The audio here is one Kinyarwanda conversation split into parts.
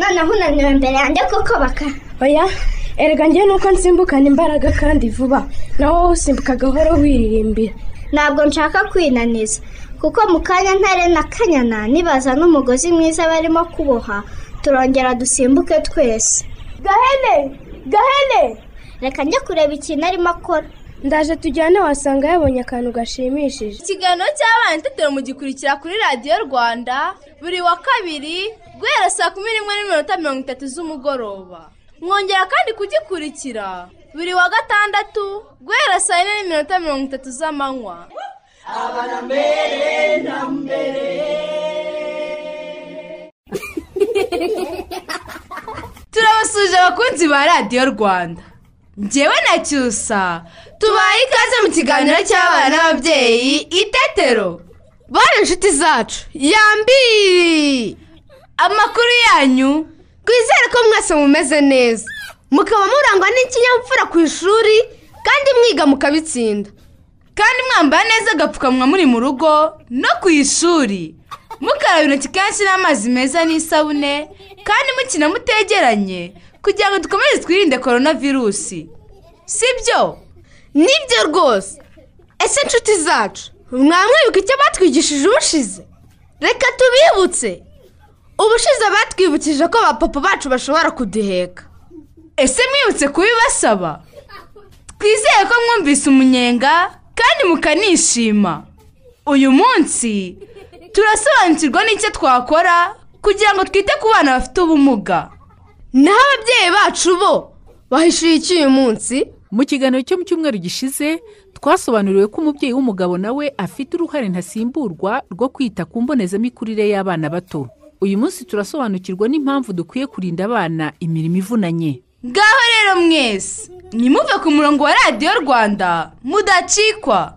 noneho unaniwe imbere yanjye kuko baka oya erega njyewe nuko nsimbukana imbaraga kandi vuba. Nawe wowe usimbuka gahoro wiririmbira. Ntabwo nshaka kwinaniza. Kuko mu kanya ntare na kanyana nibaza n'umugozi mwiza barimo kuboha turongera dusimbuke twese. Gahene! Gahene! Reka njye kureba ikintu arimo akora. Ndaje tujyane wasanga yabonye akantu gashimishije. Ikiganiro cy'abana itetero mugikurikira kuri radiyo rwanda buri wa kabiri guhera saa kumi n'imwe n'iminota mirongo itatu z'umugoroba. Mwongera kandi kugikurikira buri wa gatandatu guhera saa yine n'iminota mirongo itatu z'amanywa. Turabasuje abakunzi ba radiyo rwanda. Njyewe na cyusa tubaye ikaze mu kiganiro cy'abana n'ababyeyi itetero bane inshuti zacu. Yambi amakuru yanyu. Twizere ko mwese mumeze neza. Mukaba murangwa n'ikinyabupfura ku ishuri kandi mwiga mukabitsinda. Kandi mwambara neza agapfukamunwa muri mu rugo no ku ishuri. Mukaraba intoki kenshi n'amazi meza n'isabune kandi mukina mutegeranye. Kugira ngo dukomeze twirinde korona virusi si byo ni byo rwose. Ese inshuti zacu mwamwibuka icyo batwigishije ubushize? Reka tubibutse. Ubushize batwibukije ko abapapa bacu bashobora kuduheka ese mwibutse kubibasaba? Twizeye ko mwumvise umunyenga kandi mukanishima. Uyu munsi turasobanukirwa n'icyo twakora kugira ngo twite ku bana bafite ubumuga. Naho ababyeyi bacu bo. Bahishyuye iki uyu munsi. Mu kiganiro cyo mu cyumweru gishize twasobanuriwe ko umubyeyi w'umugabo nawe afite uruhare ntasimburwa rwo kwita ku mbonezamikurire y'abana bato. Uyu munsi turasobanukirwa n'impamvu dukwiye kurinda abana imirimo ivunanye. Ngaho rero mwese nimuve ku murongo wa radiyo rwanda mudacikwa.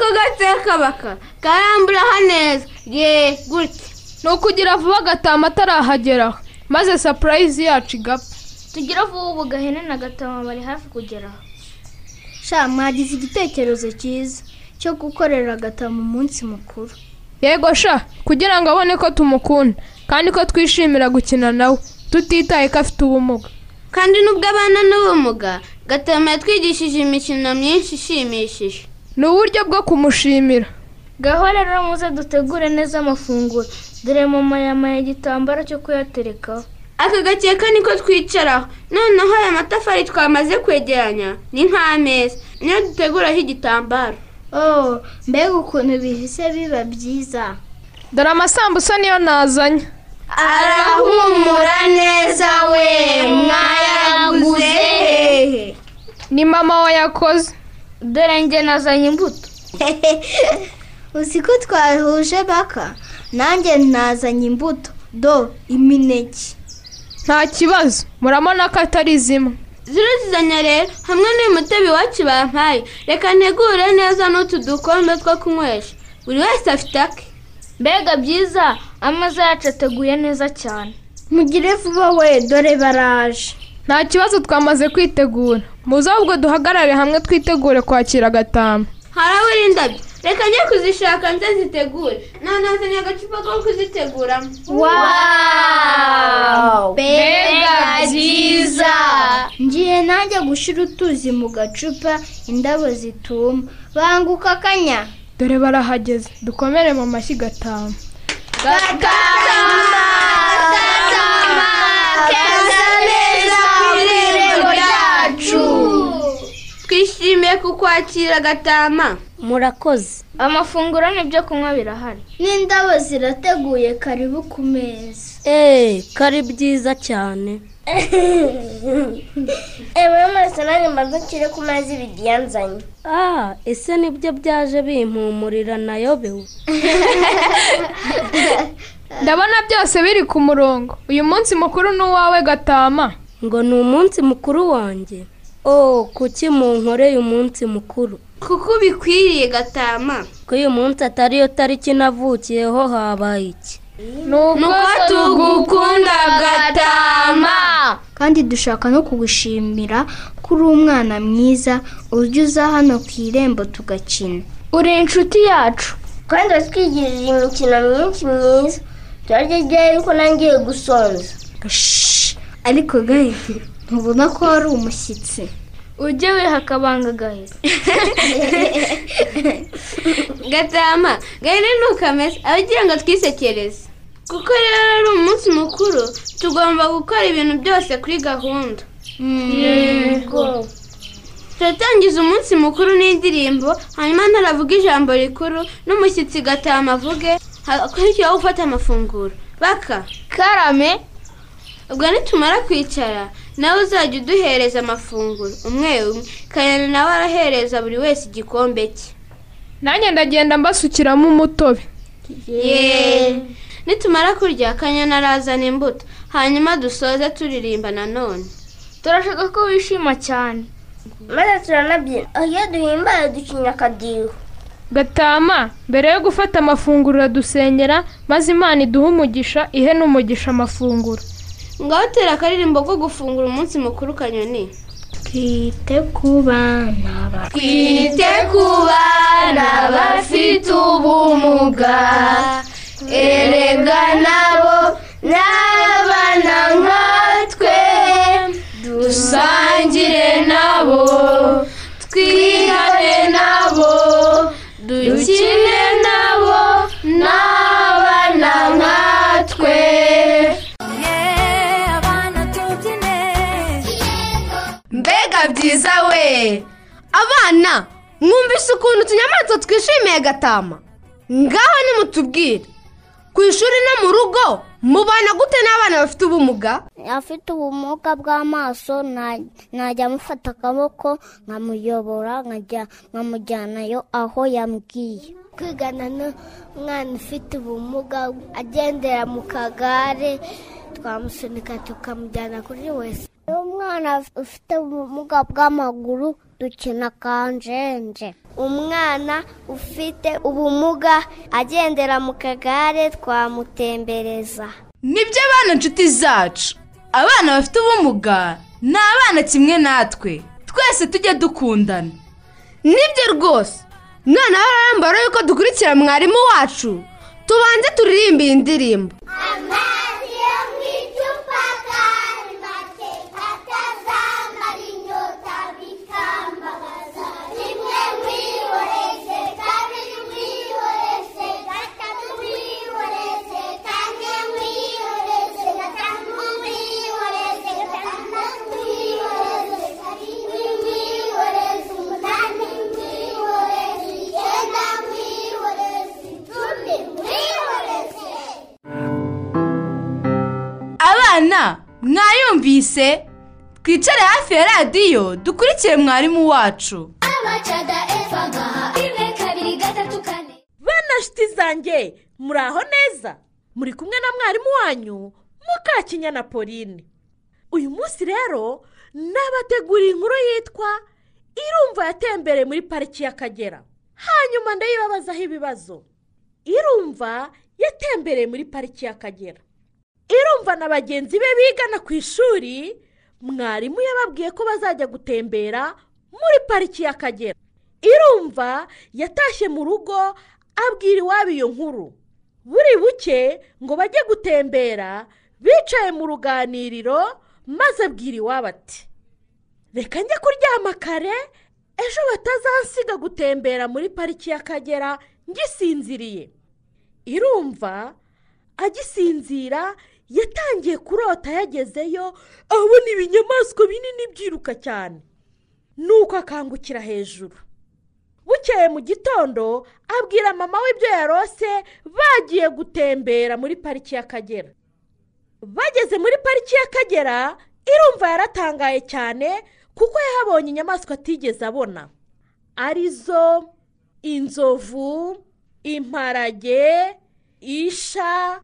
Bangutse ako gateka baka karamburaho neza ye gutya ni ukugira vuba agatama atarahagera maze sapurayizi yacu igapfa. Tugira vuba ubu gahene na gatama bari hafi kugeraho sha mwagize igitekerezo cyiza cyo gukorera agatama umunsi mukuru. Yego sha kugira ngo abone ko tumukunda kandi ko twishimira gukina nawe. Tutitaye ko afite ubumuga. Kandi nubwo abana n'ubumuga gatama yatwigishije imikino myinshi ishimishije. Ni uburyo bwo kumushimira. Gaho rero muze dutegure neza amafunguro. Dore mama yamaye igitambaro cyo kuyaterekaho. Aka gakeka niko twicaraho. Noneho aya matafari twamaze kwegeranya ni nk'ameza. Niyo duteguraho igitambaro. Oh mbega ukuntu bihise biba byiza. Dore amasambusa niyo nazanye. Arahumura neza we mwayaguze ni mama wayakoze. dore njye nazanye imbuto uzi ko twahuje baka nanjye nazanye imbuto do imineke nta kibazo murabona ko atari zimwe zirazizanya rero hamwe n'uyu mutobe iwacu bampaye reka ntegure neza n'utu dukombe two kunywesha buri wese afite ake mbega byiza ameza yacu ateguye neza cyane mugire vuba we dore baraje nta kibazo twamaze kwitegura muze ahubwo duhagarare hamwe twitegure kwakira agatama harabura indabyo. Reka njye kuzishaka nze zitegure nanazanye agacupa ko kuziteguramo mbega byiza! ngiye nanjye gushyira utuzi mu gacupa indabo zituma. Banguka akanya. Dore barahageze. Dukomere mu mashyi gatama! Twishimiye kukwakira gatama. Murakoze. Amafunguro n'ibyo kunywa birahari. N'indabo zirateguye karibu ku meza. Eee kari byiza cyane. Ewe mwese nanjye mbanza nshyire ku meza ibidiya nzanye ah ese ni byo byaje bimpumurira nayobewe ndabona byose biri ku murongo. Uyu munsi mukuru ni uwawe gatama. Ngo ni umunsi mukuru wanjye. Oh kuki munkoreye umunsi mukuru? Kuko ubikwiriye gatama. Ko uyu munsi atari yo tariki navukiyeho habaye iki? Nuko tugukunda gatama. Kandi dushaka no kugushimira ko uri umwana mwiza ujya uza hano ku irembo tugakina. Uri inshuti yacu. Kandi watwigirije imikino myinshi myiza. Turarya ryari yuko nangiye gusonza Shh, ariko gahita ntubona ko wari umushyitsi ujye wiha akabanga gatama gahene ntukameze abagira ngo twisekereze kuko rero ari umunsi mukuru tugomba gukora ibintu byose kuri gahunda yego turatangiza umunsi mukuru n'indirimbo hanyuma ntaravuga ijambo rikuru n'umushyitsi gatama avuge hakurikiyeho gufata amafunguro baka karame ubwo nitumara kwicara nawe uzajya uduhereza amafunguro. Umwe umwe. Kanyana nawe arahereza buri wese igikombe cye. Nanjye ndagenda mbasukiramo umutobe. Yeee nitumara kurya kanyana arazana imbuto. Hanyuma dusoze turirimba nanone turashaka ko wishima cyane. Maze turanabyina iyo duhimbaye ducinya akadiho. Gatama mbere yo gufata amafunguro uradusenyera maze imana iduhe umugisha ihe n'umugisha amafunguro. Ngaho tera akaririmbo ko gufungura umunsi mukuru kanyoni. Twite ku bana twite ku bana bafite ubumuga. Erega nabo ni abana nkatwe. Dusangire nabo. Twihane abana mwumvise ukuntu utunyamaswa twishimiye gatama. Ngaho nimutubwire. Ku ishuri no mu rugo mubana gute n'abana bafite ubumuga? Afite ubumuga bw'amaso na- najya amufata akaboko nkamuyobora nkajya nkamujyanayo aho yambwiye. Kwigana n'umwana ufite ubumuga agendera mu kagare twamusunika tukamujyana kuri wese. Iyo umwana ufite ubumuga bw'amaguru dukina kanjenje umwana ufite ubumuga agendera mu kagare twamutembereza. Nibyo abana inshuti zacu. Abana bafite ubumuga ni abana kimwe natwe. Twese tujye dukundana. Nibyo rwose. None barambara yuko dukurikira mwarimu wacu tubanze turirimbe iyi ndirimbo. Abana mwayumvise? Twicare hafi ya radiyo dukurikire mwarimu wacu. Bana nshuti zanjye muri aho neza? Muri kumwe na mwarimu wanyu mukakinyana pauline. Uyu munsi rero nabateguriye inkuru yitwa irumva yatembereye muri pariki y'akagera hanyuma ndayibabazaho ibibazo. Irumva yatembereye muri pariki y'akagera irumva na bagenzi be bigana ku ishuri mwarimu yababwiye ko bazajya gutembera muri pariki y'akagera. Irumva yatashye mu rugo abwira iwabo iyo nkuru. Buri buke ngo bajye gutembera bicaye mu ruganiriro maze abwira iwabo ati reka njye kuryama kare ejo batazansiga gutembera muri pariki y'akagera ngisinziriye. Irumva agisinzira yatangiye kurota yagezeyo abona ibinyamaswa binini byiruka cyane. Nuko akangukira hejuru. Bukeye mu gitondo abwira mama we ibyo yarose bagiye gutembera muri pariki y'akagera. Bageze muri pariki y'akagera irumva yaratangaye cyane kuko yahabonye inyamaswa atigeze abona. Arizo inzovu imparage isha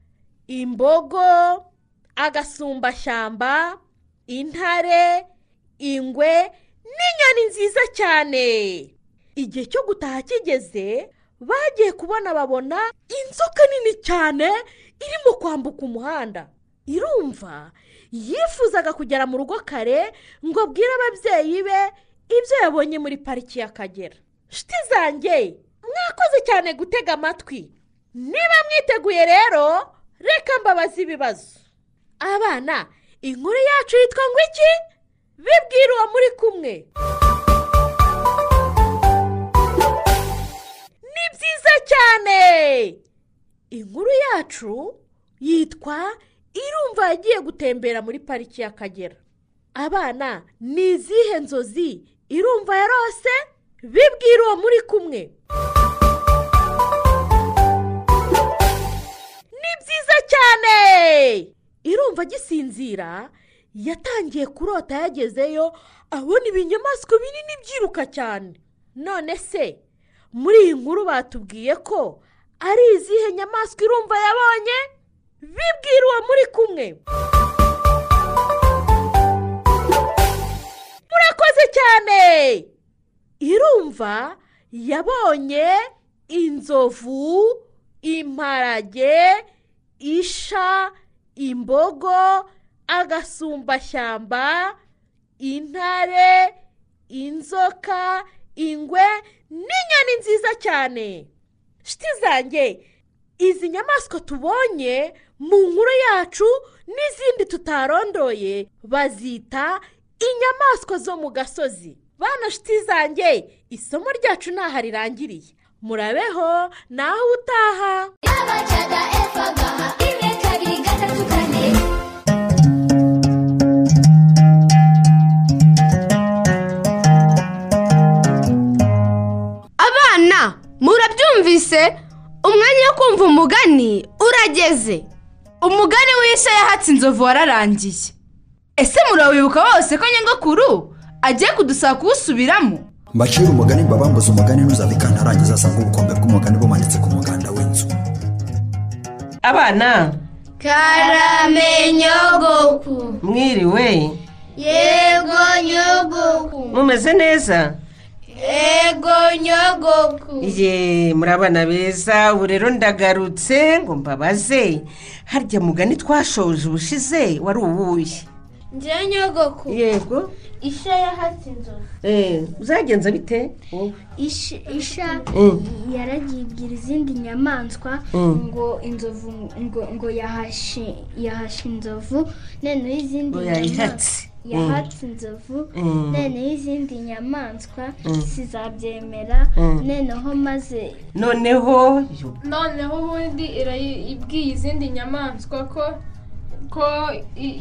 imbogo agasumbashyamba intare ingwe n'inyoni nziza cyane. Igihe cyo gutaha kigeze bagiye kubona babona inzoka nini cyane irimo kwambuka umuhanda. Irumva yifuzaga kugera mu rugo kare ngo abwire ababyeyi be ibyo yabonye muri pariki y'akagera nshuti zanjye mwakoze cyane gutega amatwi. Niba mwiteguye rero reka mbabaze ibibazo. Abana inkuru yacu yitwa ngo iki? Bibwira uwo muri kumwe. Ni byiza cyane. Inkuru yacu yitwa irumva yagiye gutembera muri pariki y'akagera. Abana ni izihe nzozi irumva yarose? Bibwira uwo muri kumwe. Cyane. Irumva agisinzira yatangiye kurota yagezeyo abona ibinyamaswa binini byiruka cyane. None se muri iyi nkuru batubwiye ko ari izihe nyamaswa irumva yabonye? Bibwira uwo muri kumwe. Murakoze cyane. Irumva yabonye inzovu imparage isha imbogo agasumbashyamba intare inzoka ingwe n'inyoni nziza cyane. Shiti zanjye izi nyamaswa tubonye mu nkuru yacu n'izindi tutarondoye bazita inyamaswa zo mu gasozi. Bana shiti zanjye isomo ryacu ntaho rirangiriye murabeho naho utaha. Abana murabyumvise? Umwanya wo kumva umugani urageze. Umugani w'isha yahatse inzovu wararangiye. Ese murawibuka wose ko nyogokuru agiye kudusaba kuwusubiramo? Mbacira umugani mbabambuze umugani ntuzabikane arangiza asanga ubukombe bw'umugani bumanitse ku muganda w'inzu abana. Karame nyogoku. Mwiriwe yego nyogoku. Mumeze neza? Yego nyogoku. Ye muri abana beza ubu rero ndagarutse ngo mbabaze. Harya mugani twashoje ubushize wari uwuye njye nyogoku. Yego. Isha yahatse inzovu Eh, uzagenza bite wowe Ish- isha Mm. yaragiye ibwira izindi nyamaswa Mm. ngo inzovu ngo ngo yahashe yahashe inzovu noneho izindi Ngo nyamaswa yayihatse. Mm. yahatse inzovu noneho izindi nyamaswa zizabyemera noneho maze noneho noneho ubundi irayi- ibwiye izindi nyamaswa ko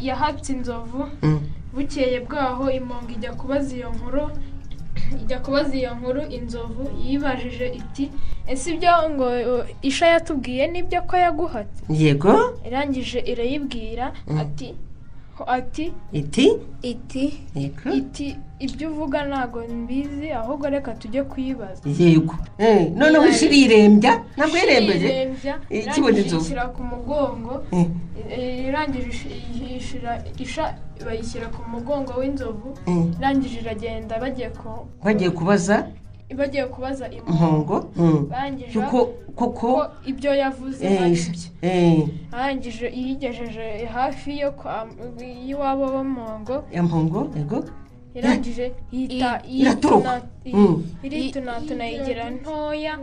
yahatse inzovu. Bukeye bwaho imongo ijya kubaza iyo nkuru ijya kubaza iyo nkuru inzovu yibajije iti ese ibyo ngo isha yatubwiye ni byo ko yaguhatse yego irangije irayibwira Mm. ati ati? Iti? Iti. Iti. Ibyo uvuga ntabwo mbizi ahubwo reka tujye kuyibaza. Yego. Eh, noneho isha irirembya ntabwo yirembeje ikibona irangije inzovu. ishyira ku mugongo. Eh. eh, irangije isha bayishyira ku mugongo w'inzovu. Irangije iragenda bagiye kubaza? Bagiye kubaza impongo Mm. barangije kuko kuko ko ibyo yavuze Eh, byo eh, arangije iyigejeje hafi yo kwa y'iwabo w'ampongo ya mpongo yego irangije ihita iratoroka. yituna- Mm. iritunatuna yigira ntoya.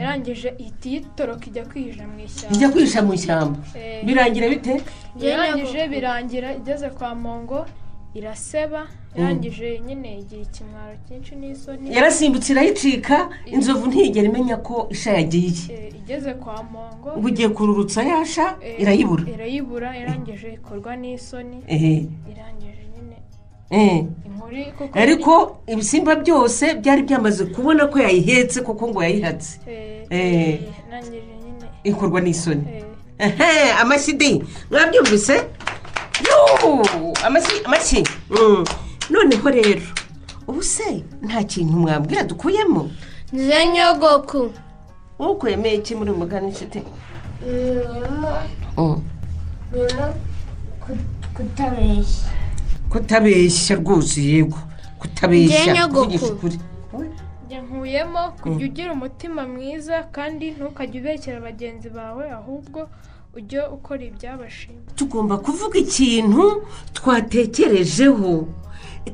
Irangije ihita yitoroka ijya kwihisha mu ishyamba. Ijya kwihisha mu ishyamba. Eh. birangira bite? Irangije birangira igeze kwa mongo iraseba irangije nyine igira ikimwaro cyinshi n'isoni. Yarasimbutse irayicika inzovu ntiyigera imenya ko isha yagiye. Eh, igeze kwa mongo. Ubu ugiye kururutsa yasha eh, irayibura. irayibura irangije ikorwa n'isoni. Irangije nyine. Eh. inkuru kuko ariko ibisimba byose byari byamaze kubona ko yayihetse kuko ngo yayihatse. Nyine. Ikorwa n'isoni. Amashyi Yoo, amashyi Mm. noneho rero. Ubu se nta kintu mwabwira dukuyemo? Nze nyogoku ukuyemo iki muri mugani inshuti Mm. kutabeshya. Kutabeshya rwose yego. Kutabeshya Njye kuvugisha ukuri. Njye nkuyemo kujya ugira umutima mwiza kandi ntukajye ubekera bagenzi bawe ahubwo ujye ukora ibyabashinzwe tugomba kuvuga ikintu twatekerejeho.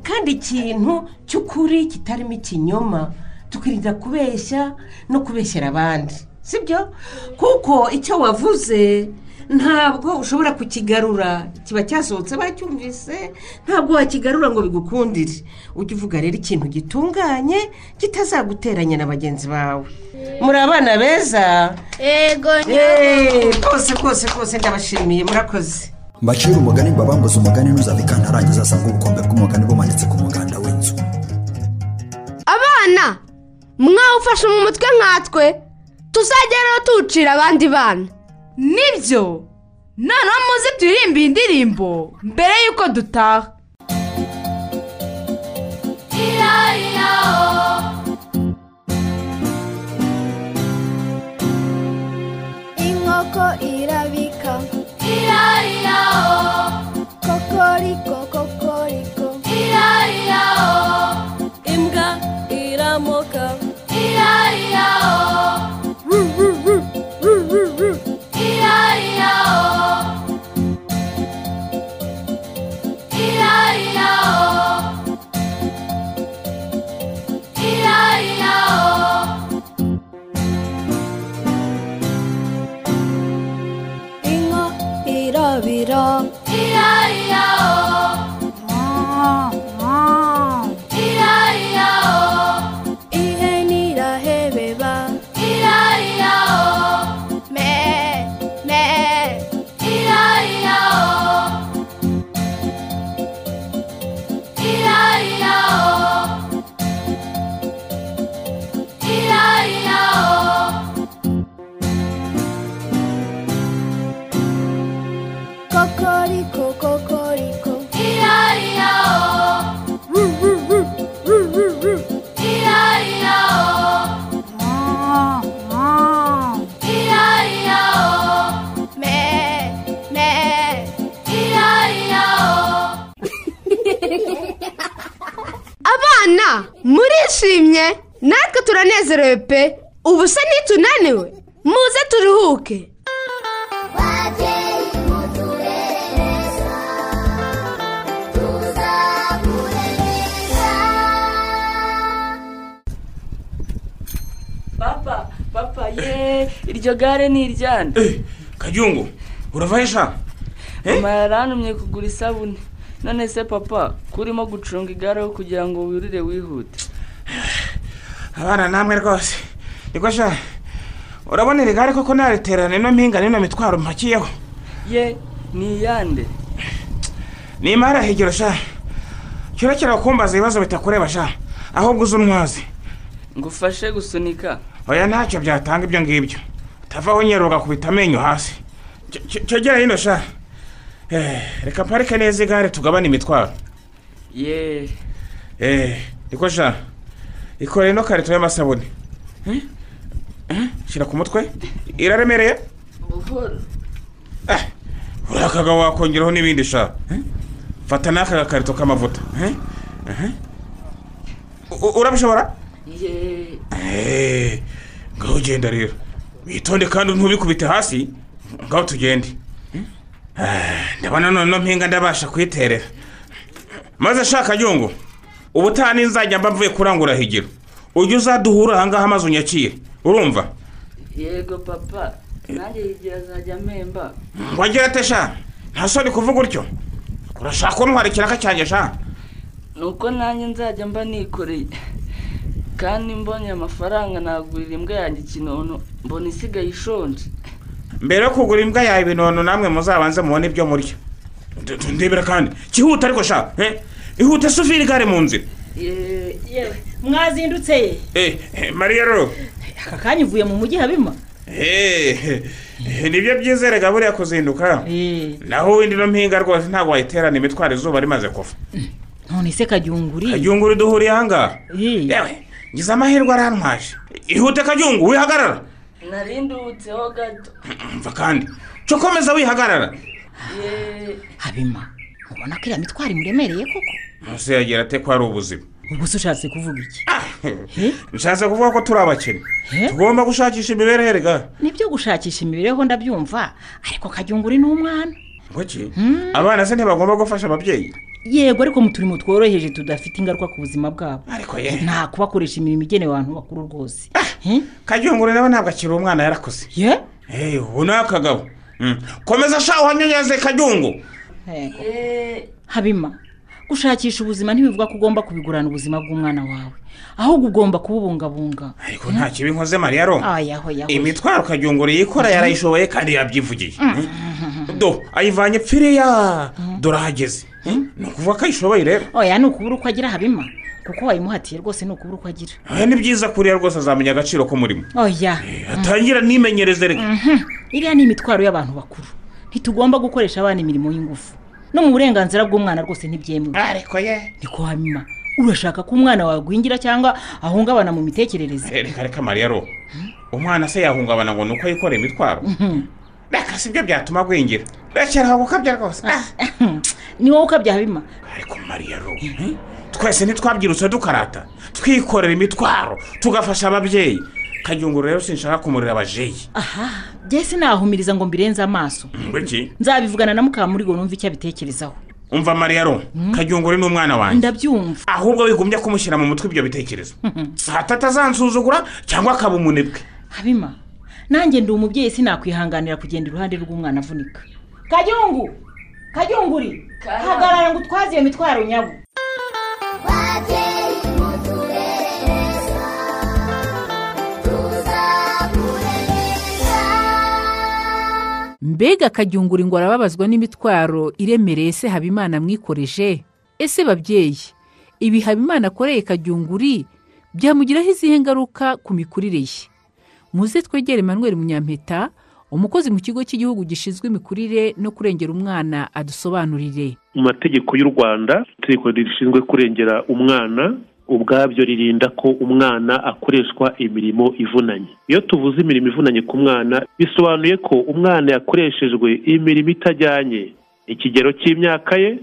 Kandi ikintu cy'ukuri kitarimo ikinyoma. Tukirinda kubeshya no kubeshyera abandi. Sibyo? Kuko icyo wavuze ntabwo ushobora kukigarura. Kiba cyasohotse bacyumvise. Ntabwo wakigarura ngo bigukundire. Ujye uvuga rero ikintu gitunganye kitazaguteranya na bagenzi bawe. Muri abana beza? Yego rwose rwose rwose ndabashimiye. Murakoze. Mbacira umugani mbabambuze umugani ntuzave arangiza asanga ubukombe bw'umugani bumanitse ku muganda w'inzu. Abana mwawufashe mu mutwe nkatwe. Tuzajya rero tuwucira abandi bana. Ni byo noneho muze turirimbe iyi ndirimbo mbere y'uko dutaha. Kokoriko kokoriko me me. Abana murishimye natwe turanezerewe pe. Ubu se nitunaniwe muze turuhuke. Ye iryo gare ni iryande kajyungu urava hesha mama yarantumye kugura isabune. None se papa kurimo gucunga igare aho kugira ngo wirire wihute. Abana namwe rwose. Niko sha? Urabona iri gare koko nariterana ino mpinga n'ino mitwaro mpakiyeho? Ye ni iyande? Ni imari higiro sha? Kirekera kumbaza ibibazo bitakureba sha? Ahubwo uzi untwazi ngufashe gusunika. Oya ntacyo byatanga ibyo ngibyo. Utavaho nyero ugakubita amenyo hasi. Cyogera hino sha. Eh, reka parike neza igare tugabane imitwaro. Ye Eh, niko sha? Ikore ino karito y'amasabune. Eh? Shyira ku mutwe. Iraremereye? Uriya kagabo wakongeraho n'ibindi sha. Fata n'aka gakarito k'amavuta. Urabishobora? Ye Eh, ngaho ugenda rero witonde kandi ntubikubite hasi ngaho tugende. Ndabona none mpinga ndabasha kuyiterera maze shaka yungu ubutaha ninzajya mba mvuye kurangura higiro. Ujye uzaduhura ahangaha maze unyakire urumva? Yego papa. Nanjye yigira azajya amemba wagira ate sha? Nta soni kuvuga utyo. Urashaka kuntwara ikiraka cyanjye sha? Ni uko nanjye nzajya mba nikoreye. Kandi mbonye amafaranga nagurira imbwa yanjye ikinono mbona isigaye ishonje. Mbere yo kugura imbwa yawe ibinono namwe muzabanze mubone ibyo murya. Ndebera kandi. Kihuta ariko sha eh? ihute se uvire igare mu nzira. Yewe mwazindutse ye. Eh, eh, mariya rero aka kanya uvuye mu mujyi habima Eh, ni byo byizerega buriya kuzinduka naho windi no mpinga rwose ntabwo wayiterana imitwaro izuba rimaze kuva none se kajyunguri? Kajyunguru duhuriye ahangaha yewe. Ngize amahirwe arantwaje ihute kajyungu wihagarara. Narindutseho gato. Mva kandi. Cyo komeza wihagarara habima ubona ko iriya mitwaro imuremereye koko? Munsi yagira ate ko ari ubuzima? Ubwo se ushatse kuvuga iki? Nshatse kuvuga ko turi abakene. Tugomba gushakisha imibereho erega ni byo gushakisha imibereho ndabyumva ariko kajyunguri ni umwana ngoki abana se ntibagomba gufasha ababyeyi? Yego ariko mu turimo tworoheje tudafite ingaruka ku buzima bwabo. Ariko ye. Nta kubakoresha imirimo igenewe abantu bakuru rwose. Kajyunguru nawe ntabwo akiri umwana yarakoze ye? Eh, ubu ni akagabo Mm. komeza sha uhanyonyeze kajyungu habima. Gushakisha ubuzima ntibivuga ko ugomba kubigurana ubuzima bw'umwana wawe. Ahubwo ugomba kububungabunga. Ariko nta kibi nkoze mariya yaho imitwaro kajyunguru yikora yarayishoboye kandi yabyivugiye. Do ayivanye pfiriya. Dore ahageze ni ukuvuga ko ayishoboye rero. Oya ni ukubura uko agira habima. Kuko wayimuhatiye rwose ni ukubura uko agira. Aya ni byiza kuriya rwose azamenya agaciro k'umurimo oya. Atangira nimenyereze reka. Mhm. iriya ni imitwaro y'abantu bakuru. Ntitugomba gukoresha abana imirimo y'ingufu. No mu burenganzira bw'umwana rwose ntibyemewe ariko ye. Niko habima urashaka ko umwana wawe agwingira cyangwa ahungabana mu mitekerereze? Reka reka mariya ro. Umwana se yahungabana ngo ni uko yikoreye imitwaro? Reka si byo byatuma agwingira. Rekera aho gukabya rwose. Ni wowe ukabya habima ariko mariya ro eh? twese ntitwabyirutse dukarata. Twikorera imitwaro tugafasha ababyeyi. Kajyunguru rero sinshaka kumurira abajeyi aha njye sinahumiriza ngo mbirenze amaso. Ngwiki nzabivugana na mukamurigo numva icyo abitekerezaho. Umva mariya ro kajyunguru ni umwana wanjye. Ndabyumva. Ahubwo wigumye kumushyira mu mutwe ibyo bitekerezo. Hata atazansuzugura cyangwa akaba umunebwe? Habima nanjye ndi umubyeyi sinakwihanganira kugenda iruhande rw'umwana avunika. Kajyungu kajyunguri hagarara ngo utwaze iyo mitwaro nyabo mbega akajyungura ngo arababazwa n'imitwaro iremereye se habimana mwikoreje ese babyeyi? Ibi habimana akoreye kajyunguri byamugiraho izihe ngaruka ku mikurire ye? Muze twegere Emmanuel munyampeta umukozi mu kigo cy'igihugu gishinzwe imikurire no kurengera umwana adusobanurire. Mu mategeko y'u rwanda itegeko rishinzwe kurengera umwana ubwabyo ririnda ko umwana akoreshwa imirimo ivunanye. Iyo tuvuze imirimo ivunanye ku mwana bisobanuye ko umwana yakoreshejwe imirimo itajyanye. Ikigero cy'imyaka ye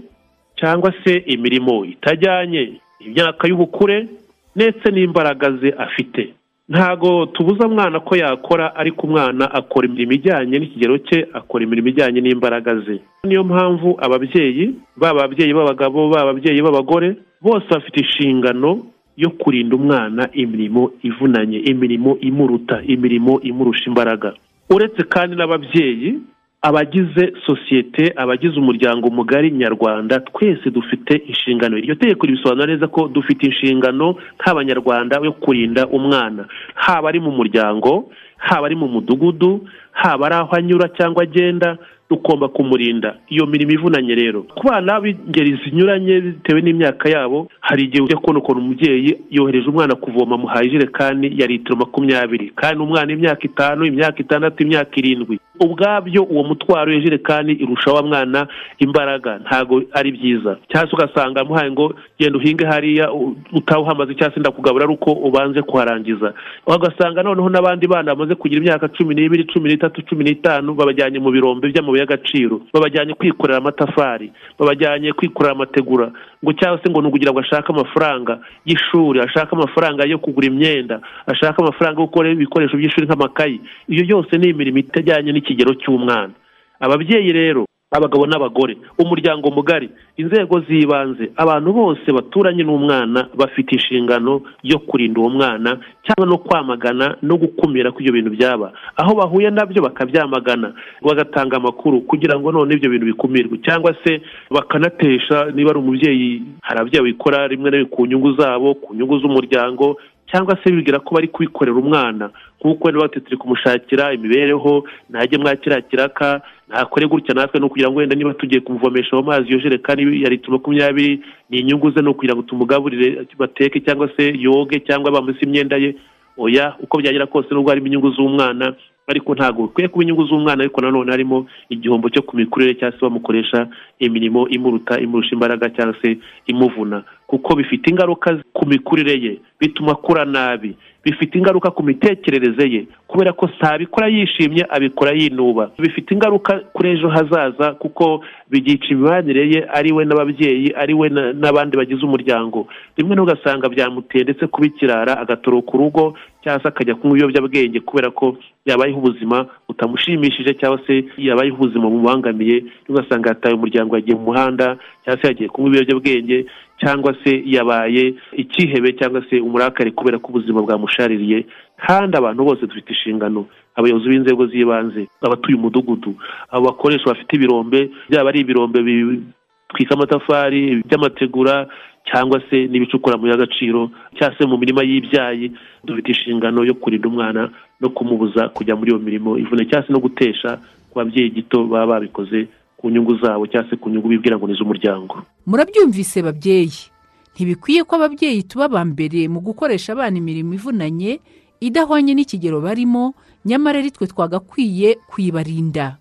cyangwa se imirimo itajyanye. Imyaka y'ubukure ndetse n'imbaraga ze afite. Ntago tubuza mwana ko yakora ariko umwana akora imirimo ijyanye n'ikigero cye akora imirimo ijyanye n'imbaraga ze. Niyo mpamvu ababyeyi baba ababyeyi b'abagabo baba ababyeyi b'abagore bose bafite inshingano yo kurinda umwana imirimo ivunanye imirimo imuruta imirimo imurusha imbaraga. Uretse kandi n'ababyeyi abagize sosiyete abagize umuryango mugari nyarwanda twese dufite inshingano. Iryo tegeko ribisobanura neza ko dufite inshingano nk'abanyarwanda yo kurinda umwana. Haba ari mu muryango haba ari mu mudugudu haba ari aho anyura cyangwa agenda tugomba kumurinda. Iyo mirimo ivunanye rero. Ku bana b'ingeri zinyuranye bitewe n'imyaka yabo hari igihe ujya kubona ukuntu umubyeyi yohereje umwana kuvoma amuhaye ijerekani ya litiro makumyabiri. Kandi umwana imyaka itanu imyaka itandatu imyaka irindwi. Ubwabyo uwo mutwaro w'ijerekani irusha wa mwana imbaraga. Ntabwo ari byiza. Cyangwa se ugasanga amuhaye ngo genda uhinge hariya utawuhamaze cyangwa se ndakugabura ari uko ubanze kuharangiza. Ugasanga noneho n'abandi bana bamaze kugira imyaka cumi n'ibiri cumi n'itatu cumi n'itanu babajyanye mu birombe by'amabuye y'agaciro. Babajyanye kwikorera amatafari. Babajyanye kwikorera amategura. Ngo cyangwa se ngo ni ukugira ngo ashake amafaranga y'ishuri ashake amafaranga yo kugura imyenda ashake amafaranga yo gukora ibikoresho by'ishuri nk'amakayi. Iyo yose ni imirimo itajyanye n'ikigero cy'umwana. Ababyeyi rero abagabo n'abagore umuryango mugari inzego z'ibanze abantu bose baturanye n'umwana bafite inshingano yo kurinda uwo mwana cyangwa no kwamagana no gukumira ko ibyo bintu byaba. Aho bahuye na byo bakabyamagana bagatanga amakuru kugira ngo none ibyo bintu bikumirwe cyangwa se bakanatesha niba ari umubyeyi hari ababyeyi babikora rimwe na rimwe ku nyungu zabo ku nyungu z'umuryango cyangwa se bibwira ko bari kubikorera umwana nk'uko wenda bati turi kumushakira imibereho ntajye mwa kiriya kiraka ntakore gutya natwe ni ukugira ngo wenda niba tugiye kumuvomesha ayo mazi iyo jerekani ya litiro makumyabiri ni inyungu ze ni ukugira ngo tumugaburire bateke cyangwa se yoge cyangwa bamuse imyenda ye. Oya uko byagera kose nubwo harimo inyungu z'umwana ariko ntabwo bikwiye kuba inyungu z'umwana ariko nanone harimo igihombo cyo ku mikurire cyangwa se bamukoresha imirimo imuruta imurusha imbaraga cyangwa se imuvuna. Kuko bifite ingaruka ku mikurire ye bituma akura nabi. Bifite ingaruka ku mitekerereze ye kubera ko si abikora yishimye abikora yinuba. Bifite ingaruka kuri ejo hazaza kuko byica imibanire ye ari we n'ababyeyi ari we na- n'abandi bagize umuryango. Rimwe n'ugasanga byamuteye ndetse kuba ikirara agatoroka urugo cyangwa se akajya kunywa ibiyobyabwenge kubera ko yabayeho ubuzima butamushimishije cyangwa se yabayeho ubuzima bumubangamiye ugasanga yataye umuryango yagiye mu muhanda cyangwa se yagiye kunywa ibiyobyabwenge cyangwa se yabaye ikihebe cyangwa se umurakari kubera ko ubuzima bwamushaririye kandi abantu bose dufite inshingano abayobozi b'inzego z'ibanze abatuye umudugudu abo bakoresha bafite ibirombe byaba ari ibirombe bitwika amatafari by'amategura cyangwa se n'ibicukura mu y'agaciro cyangwa se mu mirima y'ibyayi dufite inshingano yo kurinda umwana no kumubuza kujya muri iyo mirimo ivune cyangwa se no gutesha ku babyeyi gito baba babikoze ku nyungu zabo cyangwa se ku nyungu bibwira ngo ni iz'umuryango. Murabyumvise babyeyi. Ntibikwiye ko ababyeyi tuba aba mbere mu gukoresha abana imirimo ivunanye idahwanye n'ikigero barimo nyamara ari twe twagakwiye kuyibarinda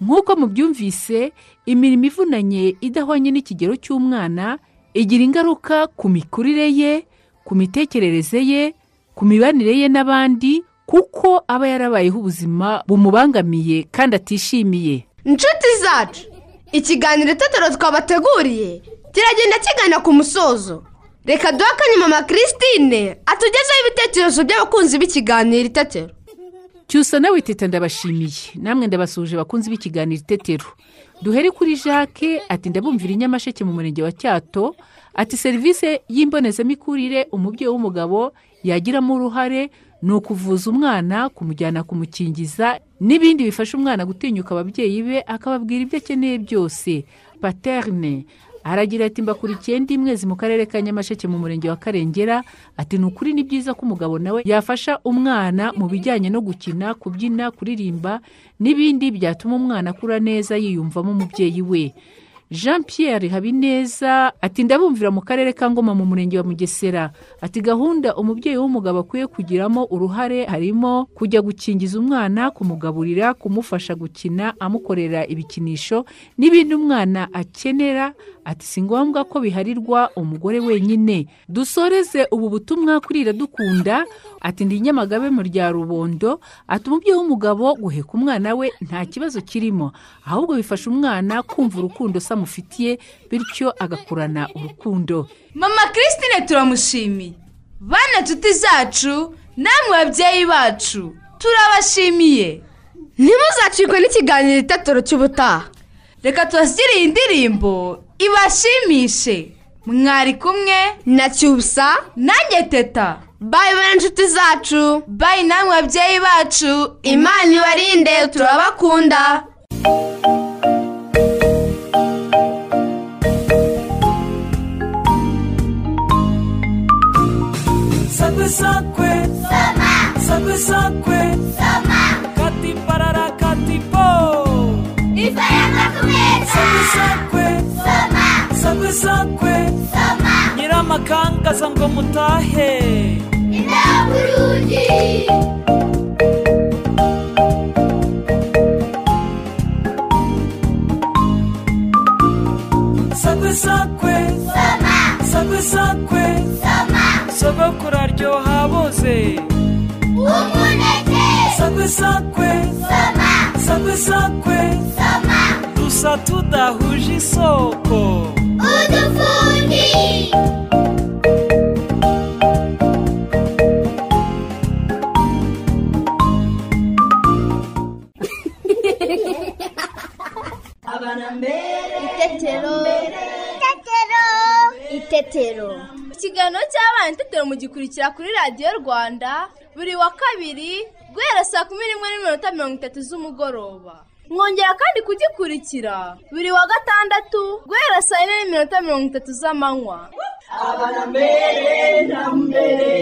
nk'uko mubyumvise imirimo ivunanye idahwanye n'ikigero cy'umwana igira ingaruka ku mikurire ye ku mitekerereze ye ku mibanire ye n'abandi kuko aba yarabayeho ubuzima bumubangamiye kandi atishimiye. Inshuti zacu! Ikiganiro itetero twabateguriye. Kiragenda kigana ku musozo. Reka duhe akanya mama christine atugezeho ibitekerezo by'abakunzi b'ikiganiro itetero. Cyusa nawe teta ndabashimiye. Namwe ndabasuhuje bakunzi b'ikiganiro itetero. Duhere kuri jacques ati ndabumvira inyamasheke mu murenge wa cyato. Ati serivisi y'imbonezamikurire umubyeyi w'umugabo yagiramo uruhare ni ukuvuza umwana kumujyana kumukingiza n'ibindi bifasha umwana gutinyuka ababyeyi be akababwira ibyo akeneye byose. Paterne aragira ati mbakurikiye ndi mwezi mu karere ka nyamasheke mu murenge wa karengera. Ati ni ukuri ni byiza ko umugabo nawe yafasha umwana mu bijyanye no gukina kubyina kuririmba n'ibindi byatuma umwana akura neza yiyumvamo umubyeyi we. Jean pierre habineza ati ndabumvira mu karere ka ngoma mu murenge wa mugesera. Ati gahunda umubyeyi w'umugabo akwiye kugiramo uruhare harimo kujya gukingiza umwana kumugaburira kumufasha gukina amukorera ibikinisho n'ibindi umwana akenera. Ati si ngombwa ko biharirwa umugore wenyine. Dusoreze ubu butumwa kuri iradukunda ati ndi nyamagabe mu rya rubondo. Ati umubyeyi w'umugabo guheka umwana we nta kibazo kirimo ahubwo bifasha umwana kumva urukundo se amufitiye bityo agakurana urukundo. Mama christine turamushimiye. Bana nshuti zacu namwe babyeyi bacu turabashimiye. Ntimuzacikwe n'ikiganiro itetero cy'ubutaha. Reka tubashyire iyi ndirimbo ibashimishe. Mwari kumwe na cyusa. Nanjye teta. Bayi bane inshuti zacu. Bayi namwe babyeyi bacu. Imana ibarinde turabakunda. Sakwe. Sakwe sakwe. Sakwe kati parara kati po. Ifaranga kumeza sakwe sakwe. Sakwe sakwe. Nyiramakangaza ngo mutahe. Indaburugi sakwe sakwe. Sakwe sakwe. Sogokuru aryoha aboze umuneke sakwe sakwe. Sakwe sakwe. Dusa tudahuje isoko. Udufundi. Itetero mugikurikira kuri radiyo rwanda buri wa kabiri guhera saa kumi n'imwe n'iminota mirongo itatu z'umugoroba. Mwongera kandi kugikurikira buri wa gatandatu guhera saa yine n'iminota mirongo itatu z'amanywa. Abana mbere na mbere.